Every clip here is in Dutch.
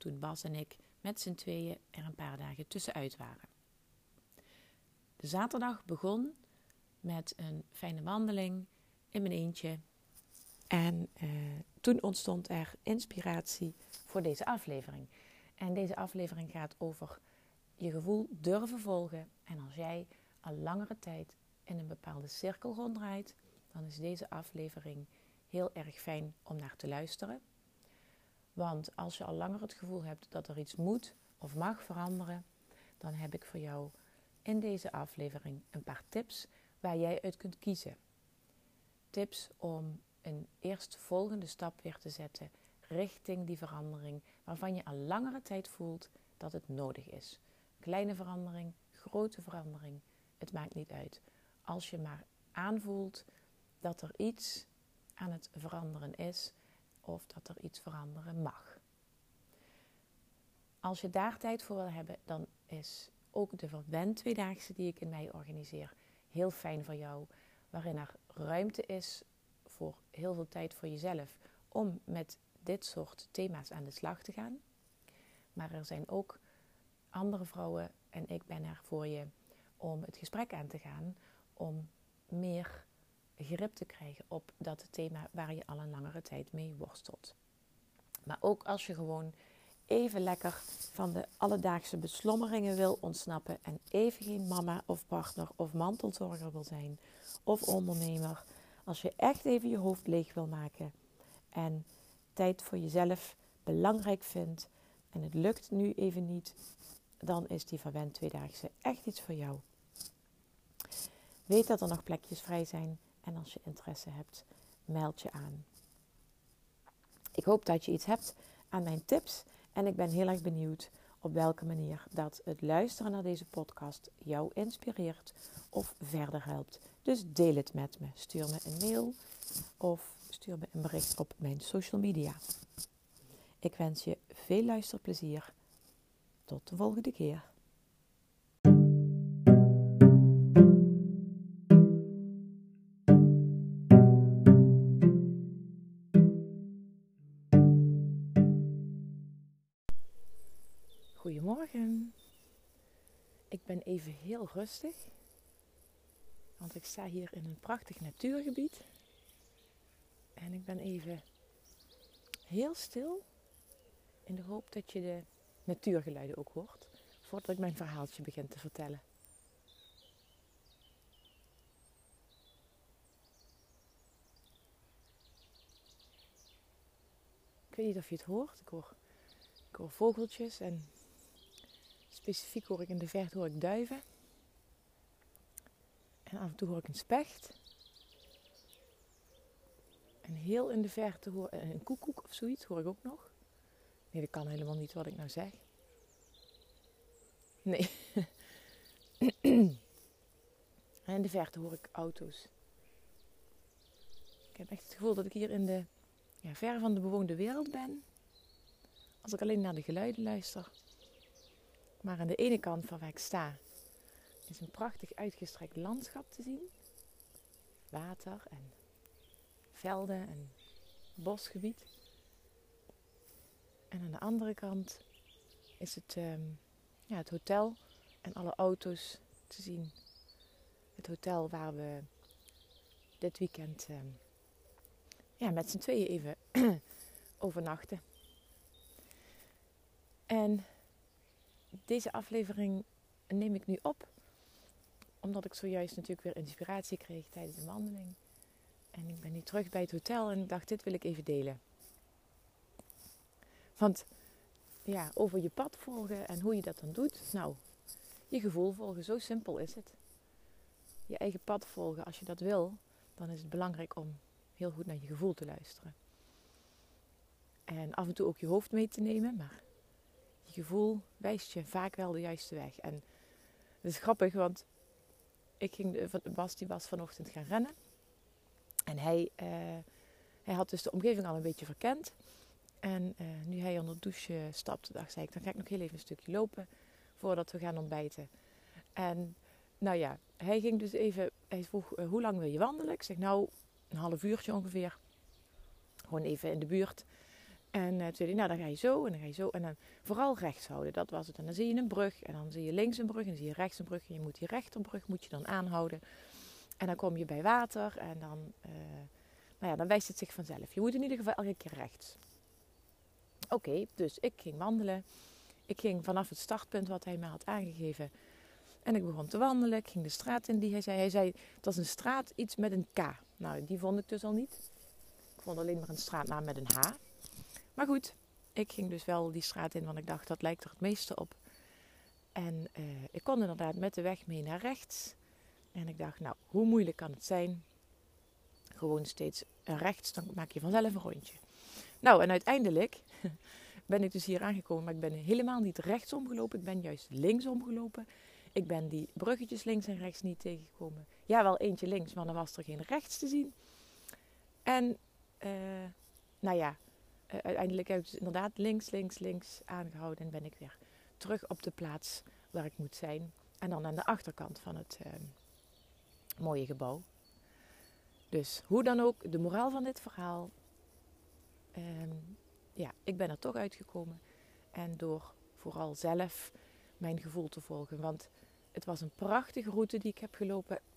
toen Bas en ik met z'n tweeën er een paar dagen tussenuit waren. De zaterdag begon met een fijne wandeling in mijn eentje. En eh, toen ontstond er inspiratie voor deze aflevering. En deze aflevering gaat over je gevoel durven volgen. En als jij al langere tijd in een bepaalde cirkel ronddraait, dan is deze aflevering heel erg fijn om naar te luisteren. Want als je al langer het gevoel hebt dat er iets moet of mag veranderen, dan heb ik voor jou in deze aflevering een paar tips waar jij uit kunt kiezen. Tips om een eerstvolgende stap weer te zetten richting die verandering waarvan je al langere tijd voelt dat het nodig is. Kleine verandering, grote verandering, het maakt niet uit. Als je maar aanvoelt dat er iets aan het veranderen is of dat er iets veranderen mag. Als je daar tijd voor wil hebben, dan is ook de Verwend Tweedaagse die ik in mei organiseer heel fijn voor jou. Waarin er ruimte is voor heel veel tijd voor jezelf om met dit soort thema's aan de slag te gaan. Maar er zijn ook andere vrouwen en ik ben er voor je om het gesprek aan te gaan, om meer grip te krijgen op dat thema waar je al een langere tijd mee worstelt. Maar ook als je gewoon even lekker van de alledaagse beslommeringen wil ontsnappen en even geen mama of partner of mantelzorger wil zijn of ondernemer. Als je echt even je hoofd leeg wil maken en tijd voor jezelf belangrijk vindt en het lukt nu even niet, dan is die verwend tweedaagse echt iets voor jou. Weet dat er nog plekjes vrij zijn en als je interesse hebt, meld je aan. Ik hoop dat je iets hebt aan mijn tips en ik ben heel erg benieuwd op welke manier dat het luisteren naar deze podcast jou inspireert of verder helpt. Dus deel het met me. Stuur me een mail of stuur me een bericht op mijn social media. Ik wens je veel luisterplezier. Tot de volgende keer. Goedemorgen. Ik ben even heel rustig, want ik sta hier in een prachtig natuurgebied. En ik ben even heel stil in de hoop dat je de natuurgeluiden ook hoort, voordat ik mijn verhaaltje begin te vertellen. Ik weet niet of je het hoort. Ik hoor, ik hoor vogeltjes en specifiek hoor ik in de verte hoor ik duiven. En af en toe hoor ik een specht. En heel in de verte hoor ik een koekoek of zoiets hoor ik ook nog. Nee, dat kan helemaal niet wat ik nou zeg. Nee. en in de verte hoor ik auto's. Ik heb echt het gevoel dat ik hier in de ja, ver van de bewoonde wereld ben. Als ik alleen naar de geluiden luister. Maar aan de ene kant van waar ik sta is een prachtig uitgestrekt landschap te zien. Water en velden en bosgebied. En aan de andere kant is het, ehm, ja, het hotel en alle auto's te zien. Het hotel waar we dit weekend ehm, ja, met z'n tweeën even overnachten. En deze aflevering neem ik nu op. Omdat ik zojuist natuurlijk weer inspiratie kreeg tijdens de wandeling. En ik ben nu terug bij het hotel en ik dacht, dit wil ik even delen. Want ja, over je pad volgen en hoe je dat dan doet. Nou, je gevoel volgen, zo simpel is het. Je eigen pad volgen, als je dat wil, dan is het belangrijk om heel goed naar je gevoel te luisteren. En af en toe ook je hoofd mee te nemen, maar gevoel wijst je vaak wel de juiste weg. En het is grappig, want ik ging, Bas die was vanochtend gaan rennen. En hij, uh, hij had dus de omgeving al een beetje verkend. En uh, nu hij onder de douche stapte, dacht ik, dan ga ik nog heel even een stukje lopen voordat we gaan ontbijten. En nou ja, hij ging dus even, hij vroeg, hoe lang wil je wandelen? Ik zeg, nou, een half uurtje ongeveer. Gewoon even in de buurt. En uh, toen zei hij, nou dan ga je zo en dan ga je zo. En dan vooral rechts houden, dat was het. En dan zie je een brug en dan zie je links een brug en dan zie je rechts een brug. En je moet die rechterbrug moet je dan aanhouden. En dan kom je bij water en dan, uh, nou ja, dan wijst het zich vanzelf. Je moet in ieder geval elke keer rechts. Oké, dus ik ging wandelen. Ik ging vanaf het startpunt wat hij me had aangegeven. En ik begon te wandelen. Ik ging de straat in die hij zei. Hij zei, het was een straat iets met een K. Nou, die vond ik dus al niet. Ik vond alleen maar een straatnaam met een H. Maar goed, ik ging dus wel die straat in, want ik dacht, dat lijkt er het meeste op. En uh, ik kon inderdaad met de weg mee naar rechts. En ik dacht, nou, hoe moeilijk kan het zijn? Gewoon steeds rechts, dan maak je vanzelf een rondje. Nou, en uiteindelijk ben ik dus hier aangekomen, maar ik ben helemaal niet rechtsom gelopen. Ik ben juist linksom gelopen. Ik ben die bruggetjes links en rechts niet tegengekomen. Ja, wel eentje links, maar dan was er geen rechts te zien. En, uh, nou ja, uh, uiteindelijk heb ik dus inderdaad links, links, links aangehouden. En ben ik weer terug op de plaats waar ik moet zijn. En dan aan de achterkant van het uh, mooie gebouw. Dus hoe dan ook, de moraal van dit verhaal. Ehm, ja, ik ben er toch uitgekomen. En door vooral zelf mijn gevoel te volgen. Want het was een prachtige route die ik heb gelopen.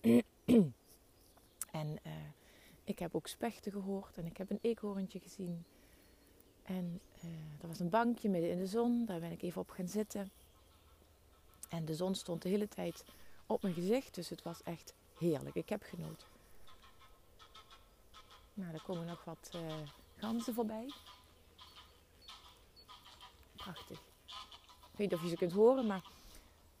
en uh, ik heb ook spechten gehoord en ik heb een eekhoorntje gezien. En uh, er was een bankje midden in de zon, daar ben ik even op gaan zitten. En de zon stond de hele tijd op mijn gezicht, dus het was echt heerlijk. Ik heb genoten. Nou, er komen nog wat uh, ganzen voorbij. Prachtig. Ik weet niet of je ze kunt horen, maar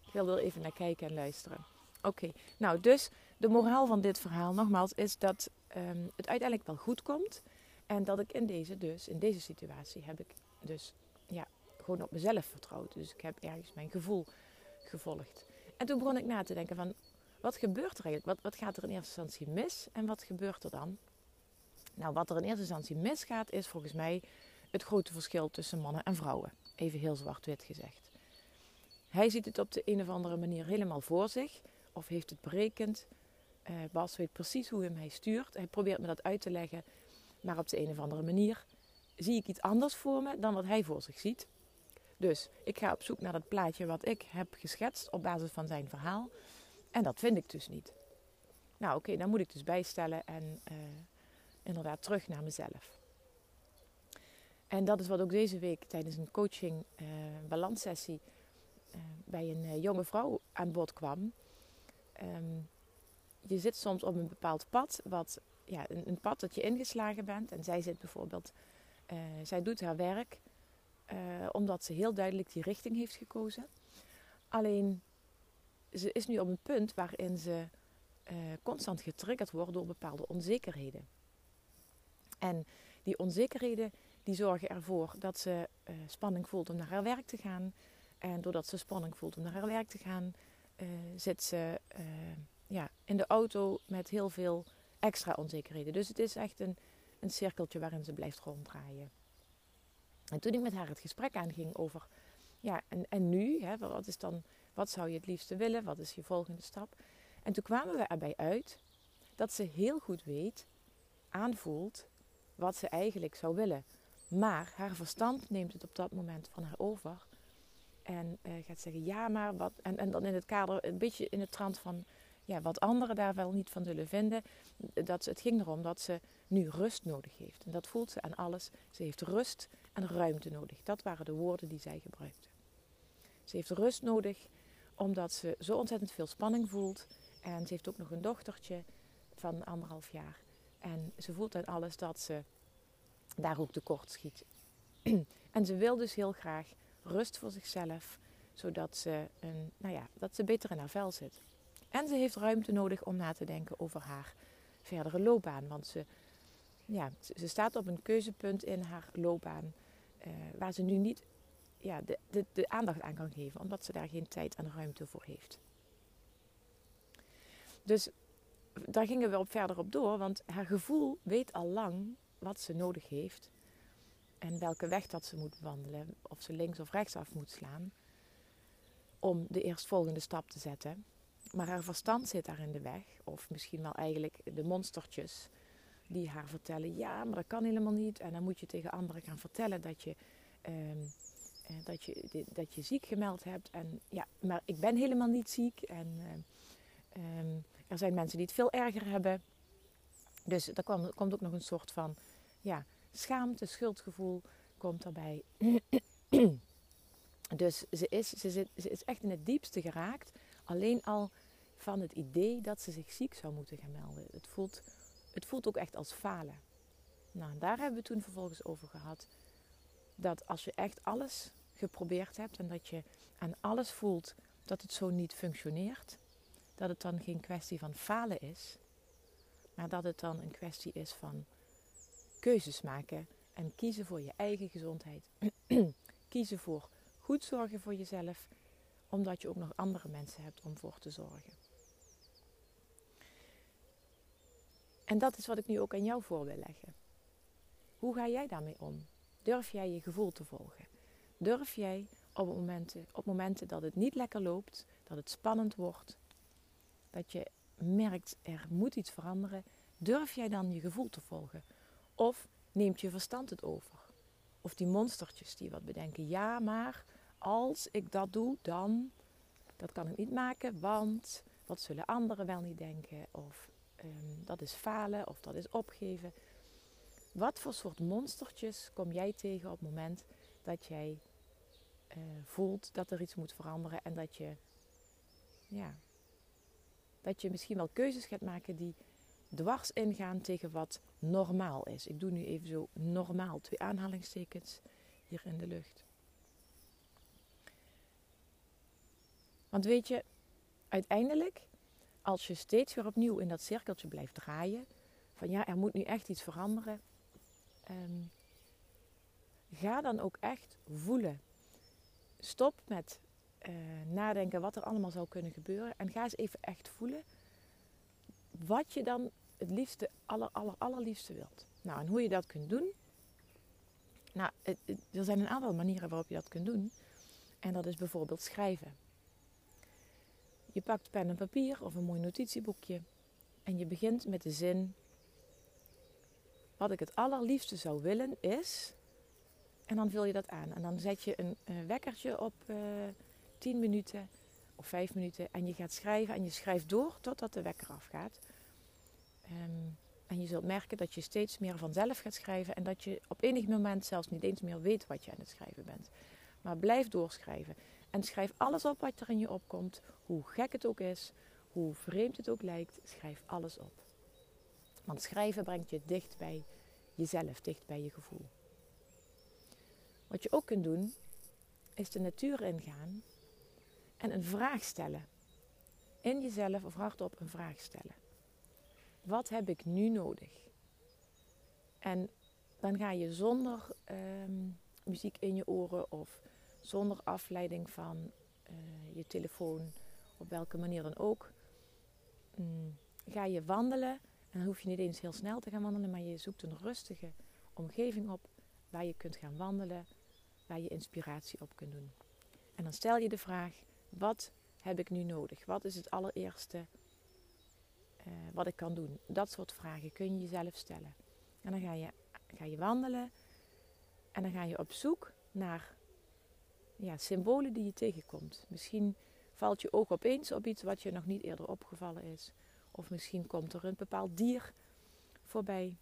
ik wil er even naar kijken en luisteren. Oké, nou dus de moraal van dit verhaal nogmaals is dat um, het uiteindelijk wel goed komt. En dat ik in deze dus, in deze situatie heb ik dus ja, gewoon op mezelf vertrouwd. Dus ik heb ergens mijn gevoel gevolgd. En toen begon ik na te denken van, wat gebeurt er eigenlijk? Wat, wat gaat er in eerste instantie mis en wat gebeurt er dan? Nou, wat er in eerste instantie misgaat is volgens mij het grote verschil tussen mannen en vrouwen. Even heel zwart-wit gezegd. Hij ziet het op de een of andere manier helemaal voor zich of heeft het berekend. Uh, Bas weet precies hoe hij mij stuurt. Hij probeert me dat uit te leggen, maar op de een of andere manier zie ik iets anders voor me dan wat hij voor zich ziet. Dus ik ga op zoek naar dat plaatje wat ik heb geschetst op basis van zijn verhaal. En dat vind ik dus niet. Nou oké, dan moet ik dus bijstellen en uh, inderdaad terug naar mezelf. En dat is wat ook deze week tijdens een coaching uh, balanssessie uh, bij een jonge vrouw aan bod kwam. Um, je zit soms op een bepaald pad, wat, ja, een, een, pad dat je ingeslagen bent. En zij zit bijvoorbeeld, zij doet haar werk omdat ze heel duidelijk die richting heeft gekozen. Alleen, ze is nu op een punt waarin ze constant getriggerd wordt door bepaalde onzekerheden. En die onzekerheden die zorgen ervoor dat ze spanning voelt om naar haar werk te gaan. En doordat ze spanning voelt om naar haar werk te gaan, zit ze ja, in de auto met heel veel extra onzekerheden. Dus het is echt een, een cirkeltje waarin ze blijft ronddraaien. En toen ik met haar het gesprek aanging over, ja, en, en nu, hè, wat, is dan, wat zou je het liefste willen? Wat is je volgende stap? En toen kwamen we erbij uit dat ze heel goed weet, aanvoelt, wat ze eigenlijk zou willen. Maar haar verstand neemt het op dat moment van haar over. En uh, gaat zeggen, ja, maar wat. En, en dan in het kader, een beetje in het trant van. Ja, wat anderen daar wel niet van zullen vinden. Dat, het ging erom dat ze nu rust nodig heeft. En dat voelt ze aan alles. Ze heeft rust en ruimte nodig. Dat waren de woorden die zij gebruikte. Ze heeft rust nodig omdat ze zo ontzettend veel spanning voelt. En ze heeft ook nog een dochtertje van anderhalf jaar. En ze voelt uit alles dat ze daar ook tekort schiet. en ze wil dus heel graag rust voor zichzelf, zodat ze, een, nou ja, dat ze beter in haar vel zit. En ze heeft ruimte nodig om na te denken over haar verdere loopbaan. Want ze, ja, ze staat op een keuzepunt in haar loopbaan uh, waar ze nu niet ja, de, de, de aandacht aan kan geven, omdat ze daar geen tijd en ruimte voor heeft. Dus daar gingen we op verder op door, want haar gevoel weet al lang wat ze nodig heeft en welke weg dat ze moet wandelen, of ze links of rechts af moet slaan, om de eerstvolgende stap te zetten. Maar haar verstand zit daar in de weg, of misschien wel eigenlijk de monstertjes die haar vertellen: ja, maar dat kan helemaal niet. En dan moet je tegen anderen gaan vertellen dat je, ehm, eh, dat je, dat je ziek gemeld hebt. En ja, maar ik ben helemaal niet ziek. En eh, ehm, er zijn mensen die het veel erger hebben. Dus er komt, komt ook nog een soort van ja, schaamte, schuldgevoel komt daarbij. dus ze is, ze, zit, ze is echt in het diepste geraakt. Alleen al van het idee dat ze zich ziek zou moeten gaan melden. Het voelt, het voelt ook echt als falen. Nou, daar hebben we toen vervolgens over gehad. Dat als je echt alles geprobeerd hebt en dat je aan alles voelt dat het zo niet functioneert, dat het dan geen kwestie van falen is, maar dat het dan een kwestie is van keuzes maken en kiezen voor je eigen gezondheid. kiezen voor goed zorgen voor jezelf, omdat je ook nog andere mensen hebt om voor te zorgen. En dat is wat ik nu ook aan jou voor wil leggen. Hoe ga jij daarmee om? Durf jij je gevoel te volgen? Durf jij op momenten, op momenten dat het niet lekker loopt, dat het spannend wordt, dat je merkt er moet iets veranderen, durf jij dan je gevoel te volgen? Of neemt je verstand het over? Of die monstertjes die wat bedenken, ja maar als ik dat doe, dan, dat kan ik niet maken, want wat zullen anderen wel niet denken? Of Ehm, dat is falen of dat is opgeven. Wat voor soort monstertjes kom jij tegen op het moment dat jij uh, voelt dat er iets moet veranderen en dat je, ja, dat je misschien wel keuzes gaat maken die dwars ingaan tegen wat normaal is. Ik doe nu even zo normaal, twee aanhalingstekens hier in de lucht. Want weet je, uiteindelijk als je steeds weer opnieuw in dat cirkeltje blijft draaien, van ja, er moet nu echt iets veranderen, ehm, ga dan ook echt voelen. Stop met uh, nadenken wat er allemaal zou kunnen gebeuren en ga eens even echt voelen wat je dan het liefste, aller, aller, allerliefste wilt. Nou, en hoe je dat kunt doen. Nou, er zijn een aantal manieren waarop je dat kunt doen. En dat is bijvoorbeeld schrijven. Je pakt pen en papier of een mooi notitieboekje en je begint met de zin: Wat ik het allerliefste zou willen is. En dan vul je dat aan. En dan zet je een wekkertje op uh, eh, 10 minuten of 5 minuten en je gaat schrijven en je schrijft door totdat de wekker afgaat. Um, en je zult merken dat je steeds meer vanzelf gaat schrijven en dat je op enig moment zelfs niet eens meer weet wat je aan het schrijven bent. Maar blijf doorschrijven. En schrijf alles op wat er in je opkomt. Hoe gek het ook is, hoe vreemd het ook lijkt, schrijf alles op. Want schrijven brengt je dicht bij jezelf, dicht bij je gevoel. Wat je ook kunt doen, is de natuur ingaan en een vraag stellen. In jezelf of hardop een vraag stellen. Wat heb ik nu nodig? En dan ga je zonder ehm, muziek in je oren of zonder afleiding van uh, je telefoon, op welke manier dan ook. Mm, ga je wandelen en dan hoef je niet eens heel snel te gaan wandelen, maar je zoekt een rustige omgeving op waar je kunt gaan wandelen, waar je inspiratie op kunt doen. En dan stel je de vraag: wat heb ik nu nodig? Wat is het allereerste uh, wat ik kan doen? Dat soort vragen kun je jezelf stellen. En dan ga je, ga je wandelen en dan ga je op zoek naar ja, symbolen die je tegenkomt. Misschien valt je oog opeens op iets wat je nog niet eerder opgevallen is. Of misschien komt er een bepaald dier voorbij.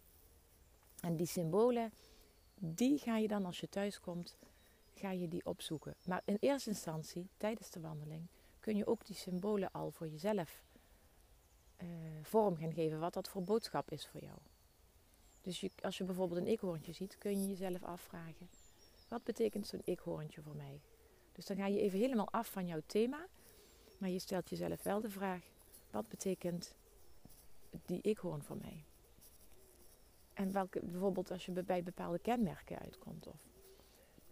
En die symbolen, die ga je dan als je thuis komt, ga je die opzoeken. Maar in eerste instantie, tijdens de wandeling, kun je ook die symbolen al voor jezelf uh, vorm gaan geven. Wat dat voor boodschap is voor jou. Dus je, als je bijvoorbeeld een ikhoorntje ziet, kun je jezelf afvragen: wat betekent zo'n ikhoorntje voor mij? Dus dan ga je even helemaal af van jouw thema, maar je stelt jezelf wel de vraag: wat betekent die ikhoorn voor mij? En welke, bijvoorbeeld als je bij bepaalde kenmerken uitkomt. Of,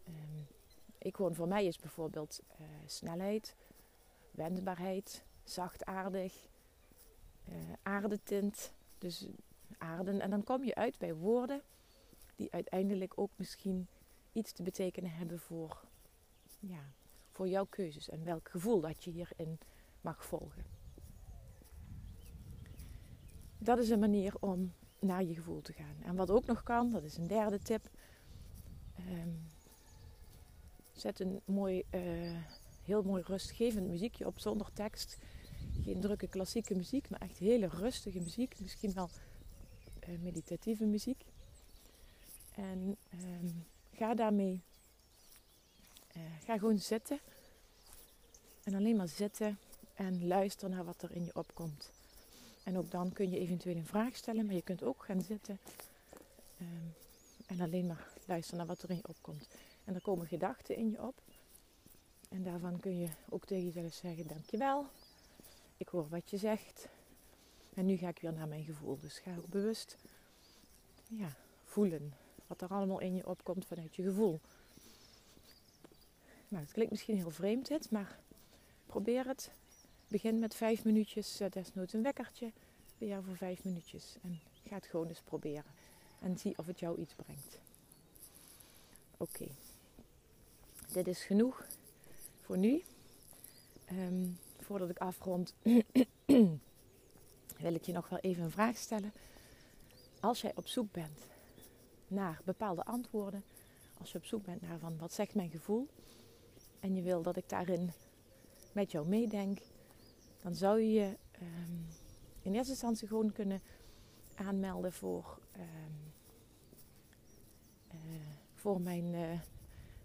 um, ikhoorn voor mij is bijvoorbeeld uh, snelheid, wendbaarheid, zachtaardig, uh, aardetint. Dus aarden. En dan kom je uit bij woorden die uiteindelijk ook misschien iets te betekenen hebben voor, ja, voor jouw keuzes en welk gevoel dat je hierin mag volgen. Dat is een manier om naar je gevoel te gaan. En wat ook nog kan, dat is een derde tip. Um, zet een mooi, uh, heel mooi rustgevend muziekje op zonder tekst. Geen drukke klassieke muziek, maar echt hele rustige muziek. Misschien wel uh, meditatieve muziek. En um, ga daarmee, uh, ga gewoon zitten. En alleen maar zitten en luister naar wat er in je opkomt. En ook dan kun je eventueel een vraag stellen, maar je kunt ook gaan zitten um, en alleen maar luisteren naar wat er in je opkomt. En er komen gedachten in je op. En daarvan kun je ook tegen jezelf zeggen: Dankjewel, ik hoor wat je zegt. En nu ga ik weer naar mijn gevoel. Dus ga ook bewust ja, voelen wat er allemaal in je opkomt vanuit je gevoel. Nou, het klinkt misschien heel vreemd dit, maar probeer het. Begin met vijf minuutjes, uh, desnoods een wekkertje, weer voor vijf minuutjes. En ga het gewoon eens proberen. En zie of het jou iets brengt. Oké. Dit is genoeg voor nu. Ehm, voordat ik afrond, wil ik je nog wel even een vraag stellen. Als jij op zoek bent naar bepaalde antwoorden, als je op zoek bent naar van wat zegt mijn gevoel en je wil dat ik daarin met jou meedenk, dan zou je je ehm, in eerste instantie gewoon kunnen aanmelden voor, um, uh, voor mijn. Uh,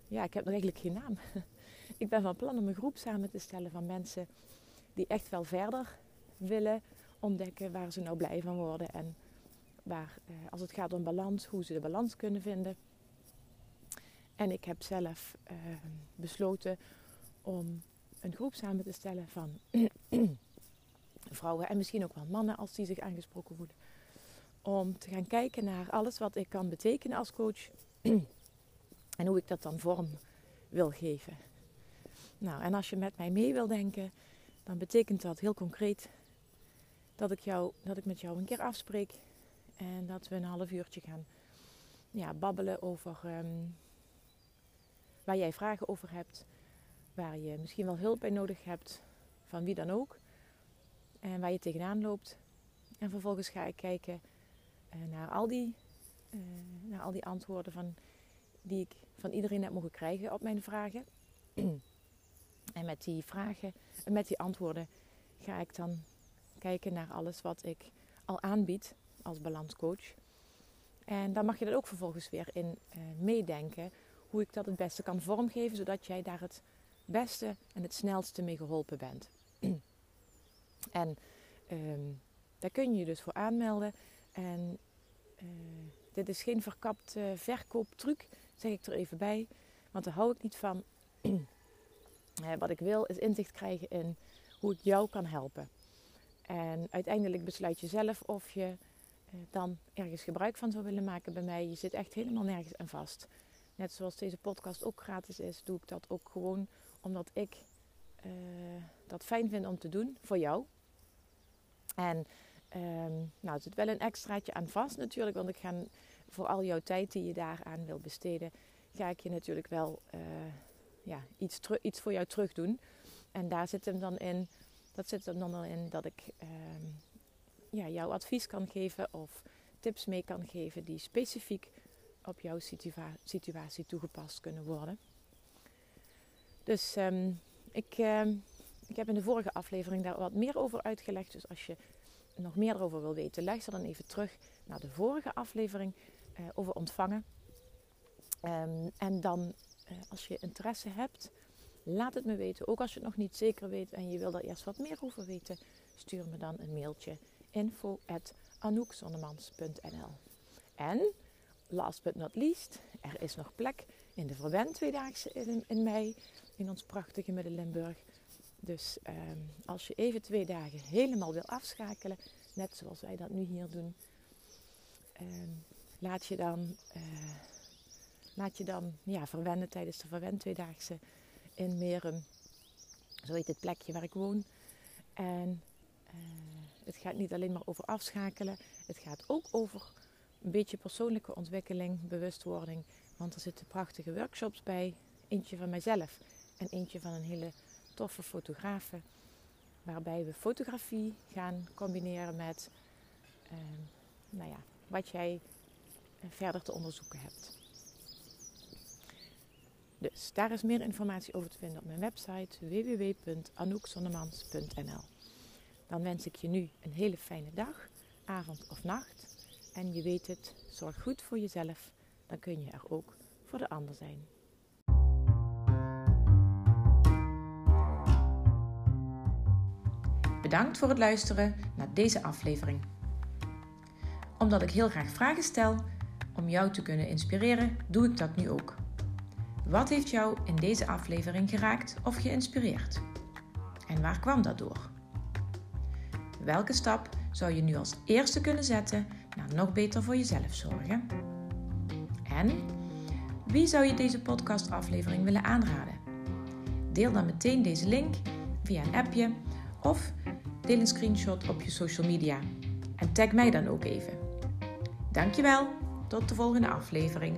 ja, ik heb nog eigenlijk geen naam. ik ben van plan om een groep samen te stellen van mensen die echt wel verder willen ontdekken waar ze nou blij van worden. En waar, uh, als het gaat om balans, hoe ze de balans kunnen vinden. En ik heb zelf besloten om een groep samen te stellen van vrouwen en misschien ook wel mannen als die zich aangesproken voelen. Om te gaan kijken naar alles wat ik kan betekenen als coach en hoe ik dat dan vorm wil geven. Nou, en als je met mij mee wil denken, dan betekent dat heel concreet dat ik, jou, dat ik met jou een keer afspreek en dat we een half uurtje gaan ja, babbelen over um, waar jij vragen over hebt, waar je misschien wel hulp bij nodig hebt, van wie dan ook. En waar je tegenaan loopt. En vervolgens ga ik kijken uh, naar, al die, uh, naar al die antwoorden van, die ik van iedereen heb mogen krijgen op mijn vragen. en met die vragen en met die antwoorden ga ik dan kijken naar alles wat ik al aanbied als balanscoach. En dan mag je dat ook vervolgens weer in uh, meedenken hoe ik dat het beste kan vormgeven, zodat jij daar het beste en het snelste mee geholpen bent. en um, daar kun je je dus voor aanmelden. En uh, dit is geen verkapt uh, verkooptruc, zeg ik er even bij. Want daar hou ik niet van. wat ik wil is inzicht krijgen in hoe ik jou kan helpen. En uiteindelijk besluit je zelf of je dan ergens gebruik van zou willen maken bij mij. Je zit echt helemaal nergens aan vast. Net zoals deze podcast ook gratis is, doe ik dat ook gewoon omdat ik uh, dat fijn vind om te doen voor jou. En um, nou, er zit wel een extraatje aan vast natuurlijk, want ik ga voor al jouw tijd die je daaraan wil besteden, ga ik je natuurlijk wel uh, ja, iets, iets voor jou terug doen. En daar zit hem dan in, dat zit hem dan in dat ik um, ja, jouw advies kan geven of tips mee kan geven die specifiek op jouw situa situatie toegepast kunnen worden. Dus um, ik, um, ik heb in de vorige aflevering daar wat meer over uitgelegd. Dus als je nog meer over wil weten, luister dan even terug naar de vorige aflevering uh, over ontvangen. Um, en dan eh, als je interesse hebt, laat het me weten. Ook als je het nog niet zeker weet en je wil er eerst wat meer over weten, stuur me dan een mailtje info at En last but not least, er is nog plek in de Verwend Tweedaagse in, mei in ons prachtige Midden-Limburg. Dus ehm, als je even twee dagen helemaal wil afschakelen, net zoals wij dat nu hier doen, ehm, laat je dan, uh, laat je dan ja, verwennen tijdens de Verwend Tweedaagse in Merum. Zo heet het plekje waar ik woon. En uh, het gaat niet alleen maar over afschakelen, het gaat ook over een beetje persoonlijke ontwikkeling, bewustwording. Want er zitten prachtige workshops bij. Eentje van mijzelf en eentje van een hele toffe fotografe. Waarbij we fotografie gaan combineren met uh, nou ja, wat jij verder te onderzoeken hebt. Dus daar is meer informatie over te vinden op mijn website www.anoukzonnemans.nl. Dan wens ik je nu een hele fijne dag, avond of nacht. En je weet het, zorg goed voor jezelf, dan kun je er ook voor de ander zijn. Bedankt voor het luisteren naar deze aflevering. Omdat ik heel graag vragen stel om jou te kunnen inspireren, doe ik dat nu ook. Wat heeft jou in deze aflevering geraakt of geïnspireerd? En waar kwam dat door? Welke stap zou je nu als eerste kunnen zetten naar nog beter voor jezelf zorgen? En wie zou je deze podcastaflevering willen aanraden? Deel dan meteen deze link via een appje of deel een screenshot op je social media en tag mij dan ook even. Dankjewel, tot de volgende aflevering.